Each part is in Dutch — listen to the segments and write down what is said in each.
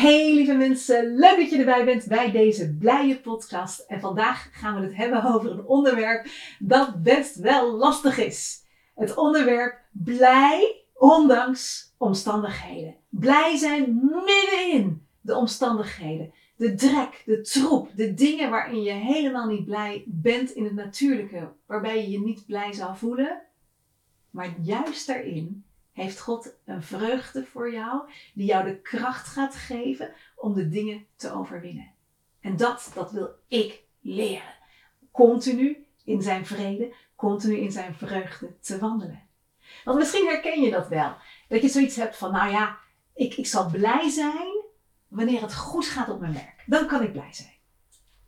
Hey lieve mensen, leuk dat je erbij bent bij deze blije podcast. En vandaag gaan we het hebben over een onderwerp dat best wel lastig is. Het onderwerp blij ondanks omstandigheden. Blij zijn middenin de omstandigheden. De drek, de troep, de dingen waarin je helemaal niet blij bent in het natuurlijke, waarbij je je niet blij zou voelen. Maar juist daarin heeft God een vreugde voor jou die jou de kracht gaat geven om de dingen te overwinnen. En dat, dat wil ik leren. Continu in zijn vrede, continu in zijn vreugde te wandelen. Want misschien herken je dat wel. Dat je zoiets hebt van, nou ja, ik, ik zal blij zijn wanneer het goed gaat op mijn werk. Dan kan ik blij zijn.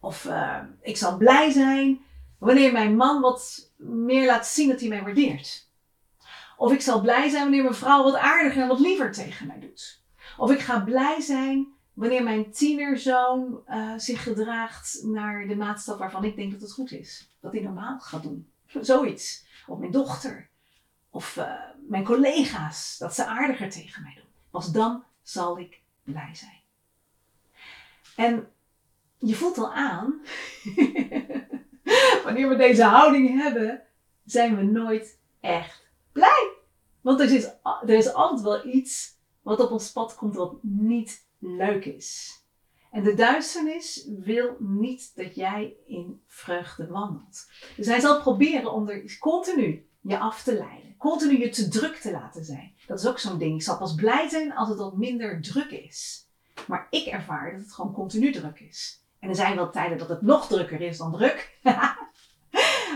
Of uh, ik zal blij zijn wanneer mijn man wat meer laat zien dat hij mij waardeert. Of ik zal blij zijn wanneer mijn vrouw wat aardiger en wat liever tegen mij doet. Of ik ga blij zijn wanneer mijn tienerzoon uh, zich gedraagt naar de maatstaf waarvan ik denk dat het goed is. Dat hij normaal gaat doen. Zoiets. Of mijn dochter. Of uh, mijn collega's. Dat ze aardiger tegen mij doen. Pas dan zal ik blij zijn. En je voelt al aan, wanneer we deze houding hebben, zijn we nooit echt blij. Want er is, er is altijd wel iets wat op ons pad komt wat niet leuk is. En de duisternis wil niet dat jij in vreugde wandelt. Dus hij zal proberen om er continu je af te leiden. Continu je te druk te laten zijn. Dat is ook zo'n ding. Ik zal pas blij zijn als het wat minder druk is. Maar ik ervaar dat het gewoon continu druk is. En er zijn wel tijden dat het nog drukker is dan druk.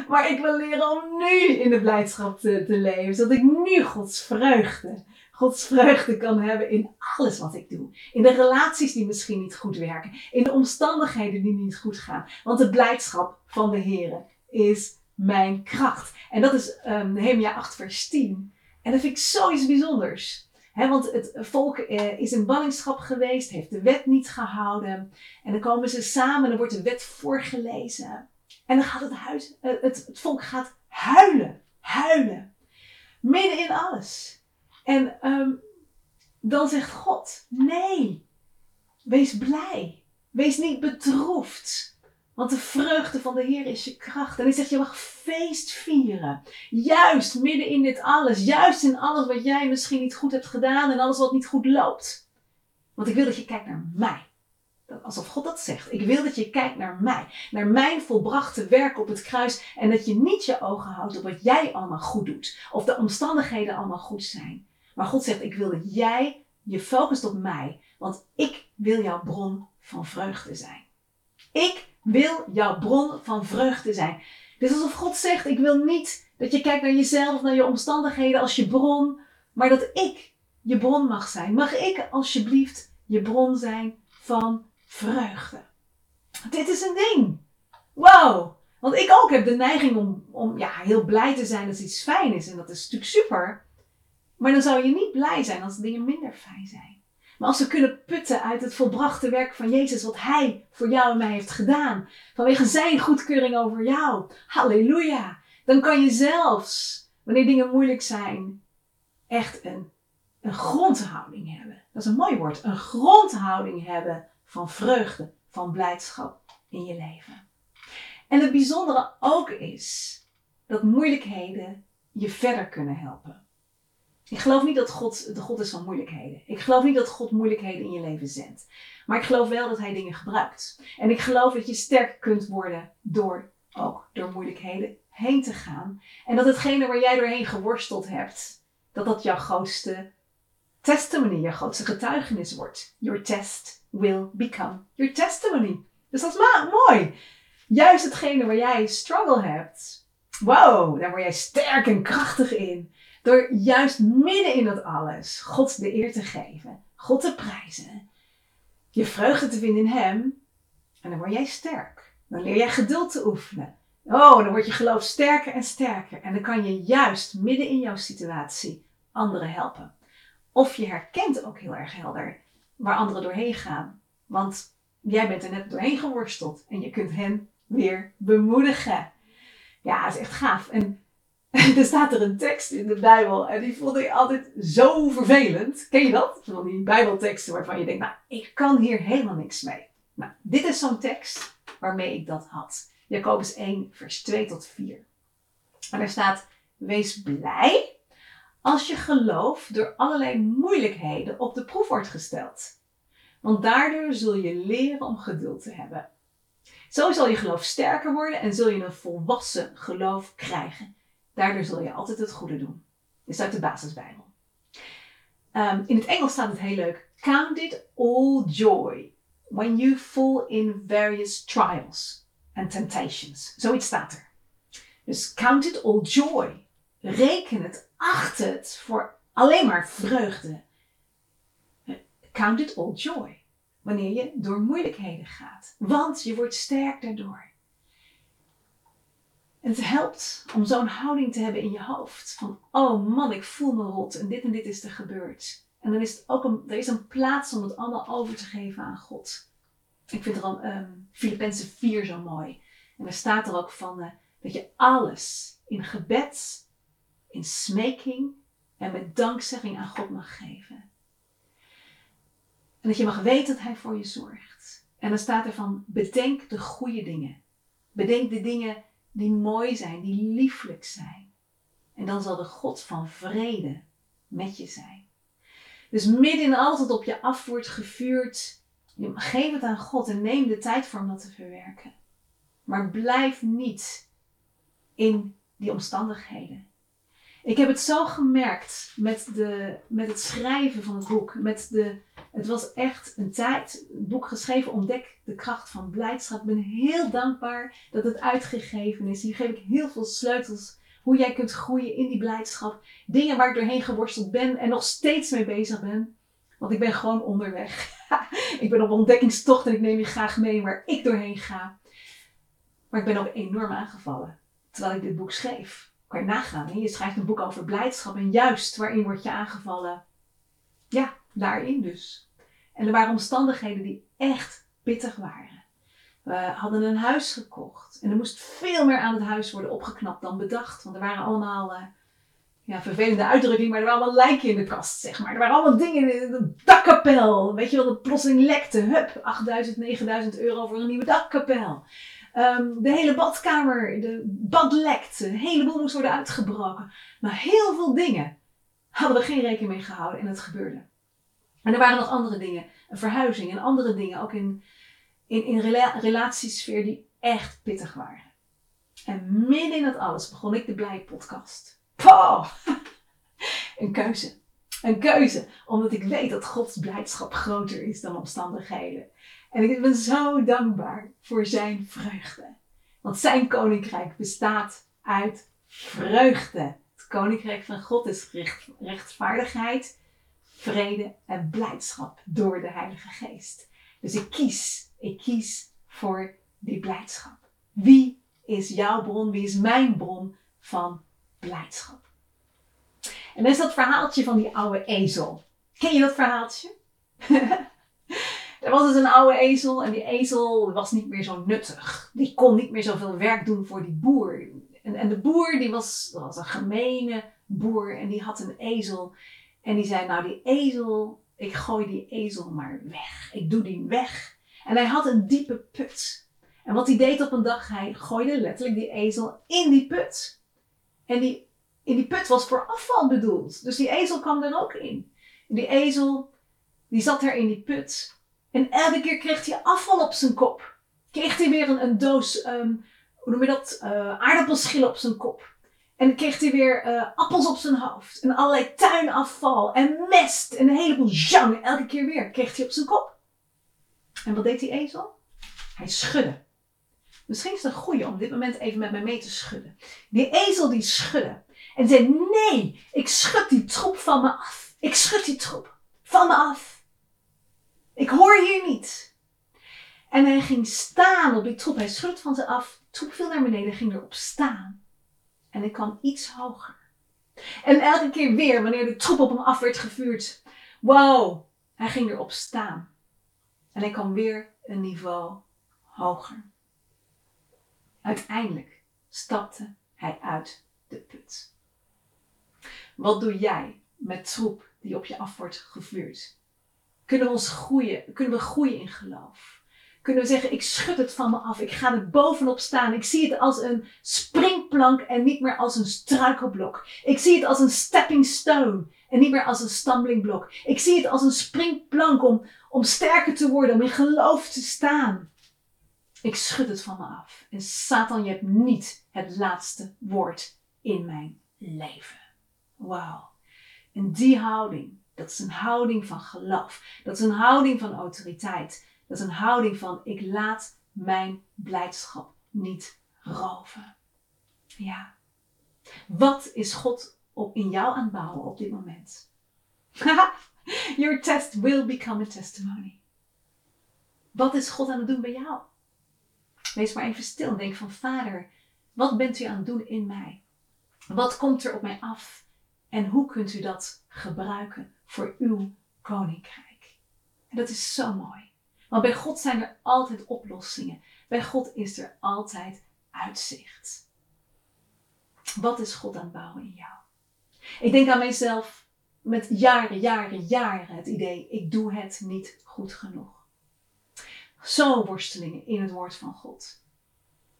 maar ik wil leren om nu in de blijdschap te, leven. Zodat ik nu Gods vreugde, Gods vreugde kan hebben in alles wat ik doe. In de relaties die misschien niet goed werken. In de omstandigheden die niet goed gaan. Want de blijdschap van de Heer is mijn kracht. En dat is um, Nehemia 8 vers 10. En dat vind ik zoiets bijzonders want het volk eh, is in ballingschap geweest, heeft de wet niet gehouden. En dan komen ze samen en dan wordt de wet voorgelezen. En dan gaat het, huis, eh, het, het volk gaat huilen, huilen. Midden in alles. En ehm, dan zegt God, nee, wees blij. Wees niet bedroefd. Want de vreugde van de Heer is je kracht. En hij zegt, je mag feest vieren. Juist midden in dit alles. Juist in alles wat jij misschien niet goed hebt gedaan en alles wat niet goed loopt. Want ik wil dat je kijkt naar mij. Alsof God dat zegt. Ik wil dat je kijkt naar mij. Naar mijn volbrachte werk op het kruis. En dat je niet je ogen houdt op wat jij allemaal goed doet. Of de omstandigheden allemaal goed zijn. Maar God zegt, ik wil dat jij je focust op mij. Want ik wil jouw bron van vreugde zijn. Ik wil jouw bron van vreugde zijn. Dus alsof God zegt: Ik wil niet dat je kijkt naar jezelf, naar je omstandigheden als je bron, maar dat ik je bron mag zijn. Mag ik alsjeblieft je bron zijn van vreugde? Dit is een ding. Wow! Want ik ook heb de neiging om, om ja, heel blij te zijn als iets fijn is. En dat is natuurlijk super. Maar dan zou je niet blij zijn als dingen minder fijn zijn. Maar als we kunnen putten uit het volbrachte werk van Jezus, wat Hij voor jou en mij heeft gedaan, vanwege Zijn goedkeuring over jou, halleluja, dan kan je zelfs, wanneer dingen moeilijk zijn, echt een, een grondhouding hebben. Dat is een mooi woord, een grondhouding hebben van vreugde, van blijdschap in je leven. En het bijzondere ook is dat moeilijkheden je verder kunnen helpen. Ik geloof niet dat God de God is van moeilijkheden. Ik geloof niet dat God moeilijkheden in je leven zendt. Maar ik geloof wel dat Hij dingen gebruikt. En ik geloof dat je sterk kunt worden door ook door moeilijkheden heen te gaan. En dat hetgene waar jij doorheen geworsteld hebt, dat dat jouw grootste testimony, jouw grootste getuigenis wordt. Your test will become your testimony. Dus dat is mooi. Juist hetgene waar jij struggle hebt. Wow, daar word jij sterk en krachtig in. Door juist midden in dat alles God de eer te geven, God te prijzen, je vreugde te vinden in Hem, En dan word jij sterk. Dan leer jij geduld te oefenen. Oh, dan wordt je geloof sterker en sterker. En dan kan je juist midden in jouw situatie anderen helpen. Of je herkent ook heel erg helder waar anderen doorheen gaan. Want jij bent er net doorheen geworsteld en je kunt hen weer bemoedigen. Ja, het is echt gaaf. En er staat er een tekst in de Bijbel en die vond ik altijd zo vervelend. Ken je dat? Van die Bijbelteksten waarvan je denkt, nou, ik kan hier helemaal niks mee. Nou, dit is zo'n tekst waarmee ik dat had. Jacobus 1, vers 2 tot 4. En er staat, wees blij als je geloof door allerlei moeilijkheden op de proef wordt gesteld. Want daardoor zul je leren om geduld te hebben. Zo zal je geloof sterker worden en zul je een volwassen geloof krijgen. Daardoor zul je altijd het goede doen. Dit is uit de basisbijbel. Um, in het Engels staat het heel leuk. Count it all joy when you fall in various trials and temptations. Zoiets staat er. Dus count it all joy. Reken het, acht het voor alleen maar vreugde. Count it all joy. Wanneer je door moeilijkheden gaat. Want je wordt sterk daardoor. En het helpt om zo'n houding te hebben in je hoofd. Van, oh man, ik voel me rot en dit en dit is er gebeurd. En dan is ook een, er is een plaats om het allemaal over te geven aan God. Ik vind er al um, Filippenzen 4 zo mooi. En er staat er ook van uh, dat je alles in gebed, in smeking en met dankzegging aan God mag geven. En dat je mag weten dat Hij voor je zorgt. En dan staat er van, bedenk de goede dingen. Bedenk de dingen die mooi zijn, die lieflijk zijn. En dan zal de God van vrede met je zijn. Dus midden in alles wat op je af wordt gevuurd, geef het aan God en neem de tijd voor om dat te verwerken. Maar blijf niet in die omstandigheden. Ik heb het zo gemerkt met, de, met het schrijven van het boek. Met de, het was echt een tijd, boek geschreven, ontdek de kracht van blijdschap. Ik ben heel dankbaar dat het uitgegeven is. Hier geef ik heel veel sleutels hoe jij kunt groeien in die blijdschap. Dingen waar ik doorheen geworsteld ben en nog steeds mee bezig ben. Want ik ben gewoon onderweg. ik ben op ontdekkingstocht en ik neem je graag mee waar ik doorheen ga. Maar ik ben ook enorm aangevallen terwijl ik dit boek schreef. Kan je nagaan. Je schrijft een boek over blijdschap en juist waarin word je aangevallen. Ja, daarin dus. En er waren omstandigheden die echt pittig waren. We hadden een huis gekocht en er moest veel meer aan het huis worden opgeknapt dan bedacht. Want er waren allemaal, uh, ja, vervelende uitdrukking, maar er waren allemaal lijken in de kast, zeg maar. Er waren allemaal dingen in de dakkapel. Weet je wel, dat plotseling lekte. Hup, 8000, 9000 euro voor een nieuwe dakkapel. Um, de hele badkamer, de bad lekte, een heleboel moest worden uitgebroken. Maar heel veel dingen hadden we geen rekening mee gehouden en het gebeurde. En er waren nog andere dingen, een verhuizing en andere dingen, ook in, in, in rela relatiesfeer die echt pittig waren. En midden in dat alles begon ik de Blij podcast. Een keuze. Een keuze, omdat ik weet dat Gods blijdschap groter is dan omstandigheden. En ik ben zo dankbaar voor zijn vreugde. Want zijn koninkrijk bestaat uit vreugde. Het koninkrijk van God is rechtvaardigheid, vrede en blijdschap door de Heilige Geest. Dus ik kies, ik kies voor die blijdschap. Wie is jouw bron? Wie is mijn bron van blijdschap? En dan is dat verhaaltje van die oude ezel. Ken je dat verhaaltje? er was dus een oude ezel en die ezel was niet meer zo nuttig. Die kon niet meer zoveel werk doen voor die boer. En, en de boer die was, was een gemene boer en die had een ezel. En die zei, nou die ezel, ik gooi die ezel maar weg. Ik doe die weg. En hij had een diepe put. En wat hij deed op een dag, hij gooide letterlijk die ezel in die put. En die, in die put was voor afval bedoeld. Dus die ezel kwam er ook in. En die ezel, die zat er in die put. En elke keer kreeg hij afval op zijn kop. Kreeg hij weer een, een doos, um, hoe noem je dat, uh, aardappelschillen op zijn kop. En kreeg hij weer uh, appels op zijn hoofd. En allerlei tuinafval en mest en een heleboel jang. Elke keer weer kreeg hij op zijn kop. En wat deed die ezel? Hij schudde. Misschien is het een goeie om dit moment even met mij mee te schudden. Die ezel die schudde. En zei, nee, ik schud die troep van me af. Ik schud die troep van me af. Ik hoor hier niet. En hij ging staan op die troep. Hij schudde van ze af. Troep viel naar beneden, ging erop staan. En hij kwam iets hoger. En elke keer weer, wanneer de troep op hem af werd gevuurd. Wow, hij ging erop staan. En hij kwam weer een niveau hoger. Uiteindelijk stapte hij uit de put. Wat doe jij met troep die op je af wordt gevuurd? Kunnen we, ons groeien, kunnen we groeien in geloof? Kunnen we zeggen, ik schud het van me af, ik ga er bovenop staan. Ik zie het als een springplank en niet meer als een struikelblok. Ik zie het als een stepping stone en niet meer als een stumbling. Ik zie het als een springplank om, om sterker te worden, om in geloof te staan. Ik schud het van me af. En Satan, je hebt niet het laatste woord in mijn leven. Wauw. En die houding, dat is een houding van geloof. Dat is een houding van autoriteit. Dat is een houding van ik laat mijn blijdschap niet roven. Ja. Wat is God op, in jou aan het bouwen op dit moment? Your test will become a testimony. Wat is God aan het doen bij jou? Wees maar even stil en denk van Vader, wat bent u aan het doen in mij? Wat komt er op mij af? En hoe kunt u dat gebruiken voor uw koninkrijk? En dat is zo mooi. Want bij God zijn er altijd oplossingen. Bij God is er altijd uitzicht. Wat is God aan het bouwen in jou? Ik denk aan mijzelf met jaren, jaren, jaren het idee, ik doe het niet goed genoeg. Zo worstelingen in het woord van God.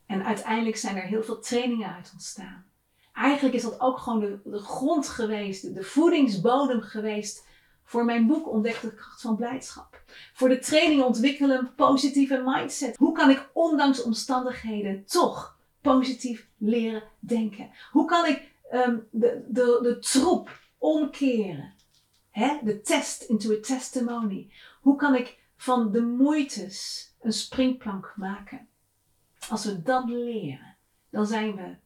En uiteindelijk zijn er heel veel trainingen uit ontstaan. Eigenlijk is dat ook gewoon de, de grond geweest, de voedingsbodem geweest voor mijn boek Ontdek de kracht van blijdschap. Voor de training ontwikkelen positieve mindset. Hoe kan ik ondanks omstandigheden toch positief leren denken? Hoe kan ik um, de, de, de troep omkeren? Hè? De test into a testimony. Hoe kan ik van de moeites een springplank maken? Als we dat leren, dan zijn we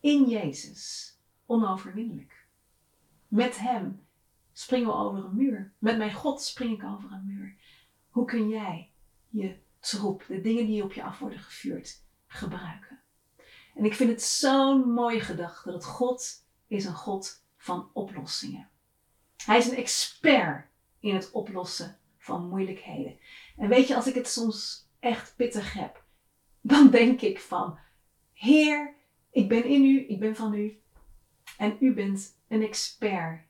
in Jezus onoverwinnelijk. Met Hem springen we over een muur. Met mijn God spring ik over een muur. Hoe kun jij je troep, de dingen die op je af worden gevuurd, gebruiken? En ik vind het zo'n mooie gedachte dat God is een God van oplossingen. Hij is een expert in het oplossen van moeilijkheden. En weet je, als ik het soms echt pittig heb, dan denk ik van, Heer, ik ben in u, ik ben van u. En u bent een expert.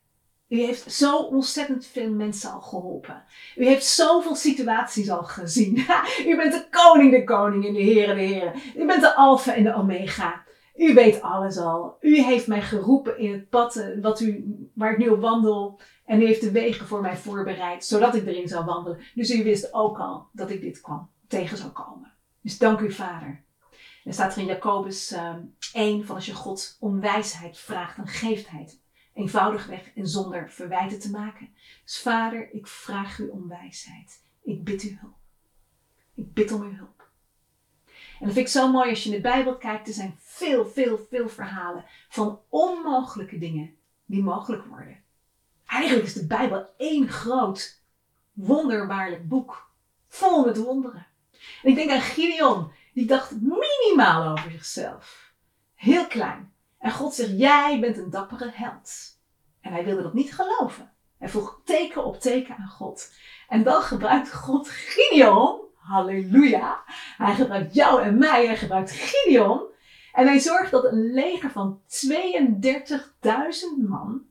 U heeft zo ontzettend veel mensen al geholpen. U heeft zoveel situaties al gezien. u bent de koning, de koning en de heren, de heren. U bent de alfa en de omega. U weet alles al. U heeft mij geroepen in het pad eh, wat u, waar ik nu op wandel. En u heeft de wegen voor mij voorbereid, zodat ik erin zou wandelen. Dus u wist ook al dat ik dit kwam, tegen zou komen. Dus dank u, Vader. Er staat er in Jacobus uh, ehm, 1 van als je God om wijsheid vraagt, dan geeft hij het. Eenvoudigweg en zonder verwijten te maken. Dus Vader, ik vraag u om wijsheid. Ik bid u hulp. Ik bid om uw hulp. En dat vind ik zo mooi als je in de Bijbel kijkt. Er zijn veel, veel, veel verhalen van onmogelijke dingen die mogelijk worden. Eigenlijk is de Bijbel één groot, wonderbaarlijk boek. Vol met wonderen. En ik denk aan Gideon, die dacht minimaal over zichzelf. Heel klein. En God zegt, jij bent een dappere held. En hij wilde dat niet geloven. Hij vroeg teken op teken aan God. En dan gebruikt God Gideon. Halleluja. Hij gebruikt jou en mij. Hij gebruikt Gideon. En hij zorgt dat een leger van 32.000 man.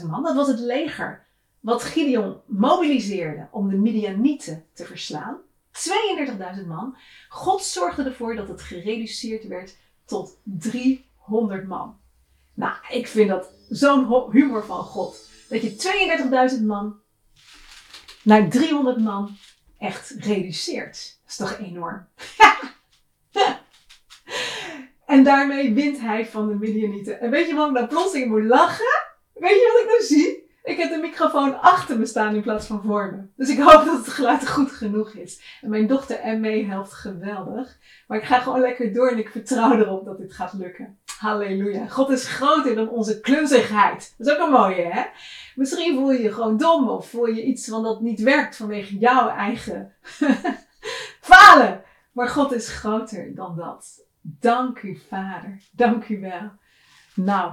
32.000 man, dat was het leger wat Gideon mobiliseerde om de Midianieten te verslaan. 32.000 man. God zorgde ervoor dat het gereduceerd werd tot 300 man. Nou, ik vind dat zo'n humor van God. Dat je 32.000 man naar 300 man echt reduceert. Dat is toch enorm? en daarmee wint hij van de Midianieten. En weet je wat ik nou plotseling moet lachen? Weet je wat ik nou zie? Ik heb de microfoon achter me staan in plaats van voor me. Dus ik hoop dat het geluid goed genoeg is. En mijn dochter mee helpt geweldig. Maar ik ga gewoon lekker door en ik vertrouw erop dat dit gaat lukken. Halleluja. God is groter dan onze klunzigheid. Dat is ook een mooie, hè? Misschien voel je je gewoon dom of voel je iets van dat niet werkt vanwege jouw eigen falen. Maar God is groter dan dat. Dank u, Vader. Dank u wel. Nou,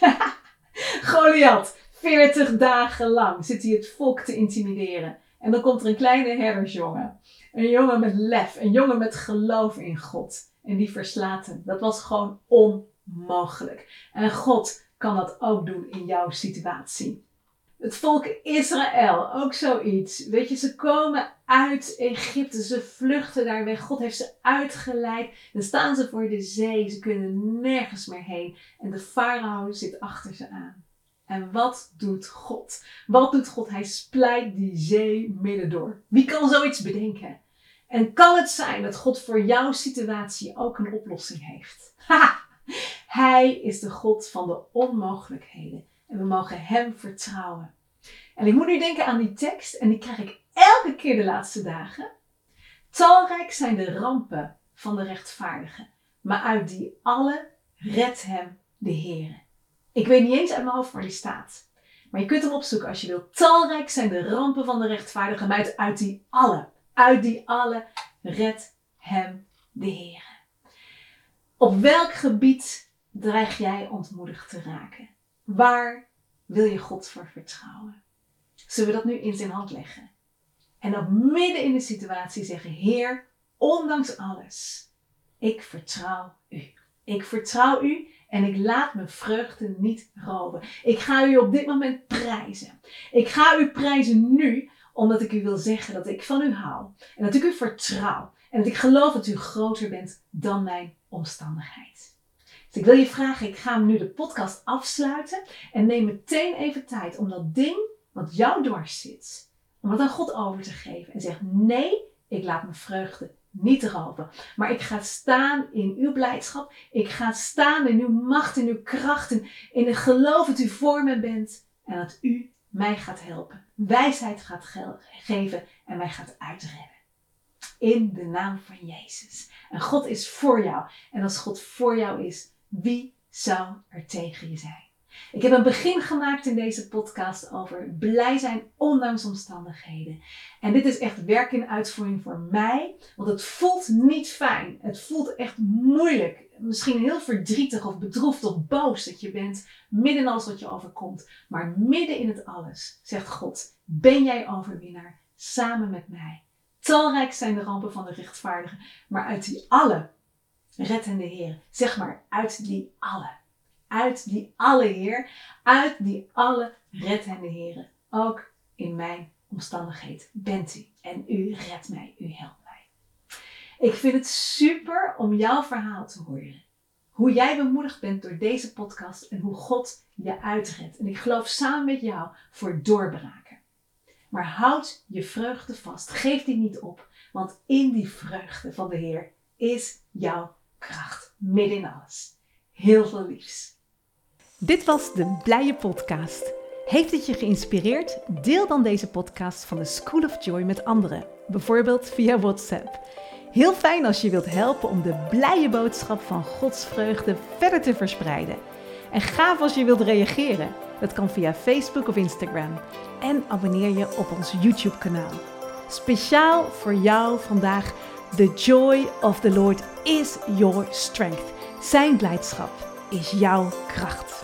Goliath, 40 dagen lang zit hij het volk te intimideren. En dan komt er een kleine herdersjongen. Een jongen met lef, een jongen met geloof in God. En die verslaat hem. Dat was gewoon onmogelijk. En God kan dat ook doen in jouw situatie. Het volk Israël, ook zoiets. Weet je, ze komen uit Egypte, ze vluchten daar weg. God heeft ze uitgeleid. Dan staan ze voor de zee, ze kunnen nergens meer heen. En de farao zit achter ze aan. En wat doet God? Wat doet God? Hij splijt die zee midden door. Wie kan zoiets bedenken? En kan het zijn dat God voor jouw situatie ook een oplossing heeft? Haha! Hij is de God van de onmogelijkheden. En we mogen Hem vertrouwen. En ik moet nu denken aan die tekst, en die krijg ik elke keer de laatste dagen. Talrijk zijn de rampen van de rechtvaardigen, maar uit die alle redt hem de Heer. Ik weet niet eens uit mijn hoofd waar die staat. Maar je kunt hem opzoeken als je wilt. Talrijk zijn de rampen van de rechtvaardigen, maar uit die alle, uit die alle redt hem de Heer. Op welk gebied dreig jij ontmoedigd te raken? Waar wil je God voor vertrouwen? Zullen we dat nu in zijn hand leggen? En dan midden in de situatie zeggen: Heer, ondanks alles, ik vertrouw u. Ik vertrouw u en ik laat mijn vreugde niet roven. Ik ga u op dit moment prijzen. Ik ga u prijzen nu, omdat ik u wil zeggen dat ik van u hou. En dat ik u vertrouw. En dat ik geloof dat u groter bent dan mijn omstandigheid. Dus ik wil je vragen, ik ga nu de podcast afsluiten. En neem meteen even tijd om dat ding wat jou dwars zit, om het aan God over te geven. En zeg, nee, ik laat mijn vreugde niet roven. Maar ik ga staan in uw blijdschap. Ik ga staan in uw macht, in uw krachten. In het geloof dat u voor me bent. En dat u mij gaat helpen. Wijsheid gaat geven en mij gaat uitredden. In de naam van Jezus. En God is voor jou. En als God voor jou is, wie zou er tegen je zijn? Ik heb een begin gemaakt in deze podcast over blij zijn ondanks omstandigheden. En dit is echt werk in uitvoering voor mij, want het voelt niet fijn. Het voelt echt moeilijk. Misschien heel verdrietig of bedroefd of boos dat je bent midden in alles wat je overkomt. Maar midden in het alles zegt God: Ben jij overwinnaar samen met mij? Talrijk zijn de rampen van de rechtvaardigen, maar uit die alle redt de Heer. Zeg maar, uit die alle uit die alle Heer, uit die alle reddende Heren. Ook in mijn omstandigheid bent u. En u redt mij, u helpt mij. Ik vind het super om jouw verhaal te horen. Hoe jij bemoedigd bent door deze podcast en hoe God je uitredt. En ik geloof samen met jou voor doorbraken. Maar houd je vreugde vast. Geef die niet op. Want in die vreugde van de Heer is jouw kracht. Midden in alles. Heel veel liefs. Dit was de Blije Podcast. Heeft het je geïnspireerd? Deel dan deze podcast van de School of Joy met anderen, bijvoorbeeld via WhatsApp. Heel fijn als je wilt helpen om de blije boodschap van Gods vreugde verder te verspreiden. En gaaf als je wilt reageren. Dat kan via Facebook of Instagram. En abonneer je op ons YouTube-kanaal. Speciaal voor jou vandaag: The joy of the Lord is your strength. Zijn blijdschap is jouw kracht.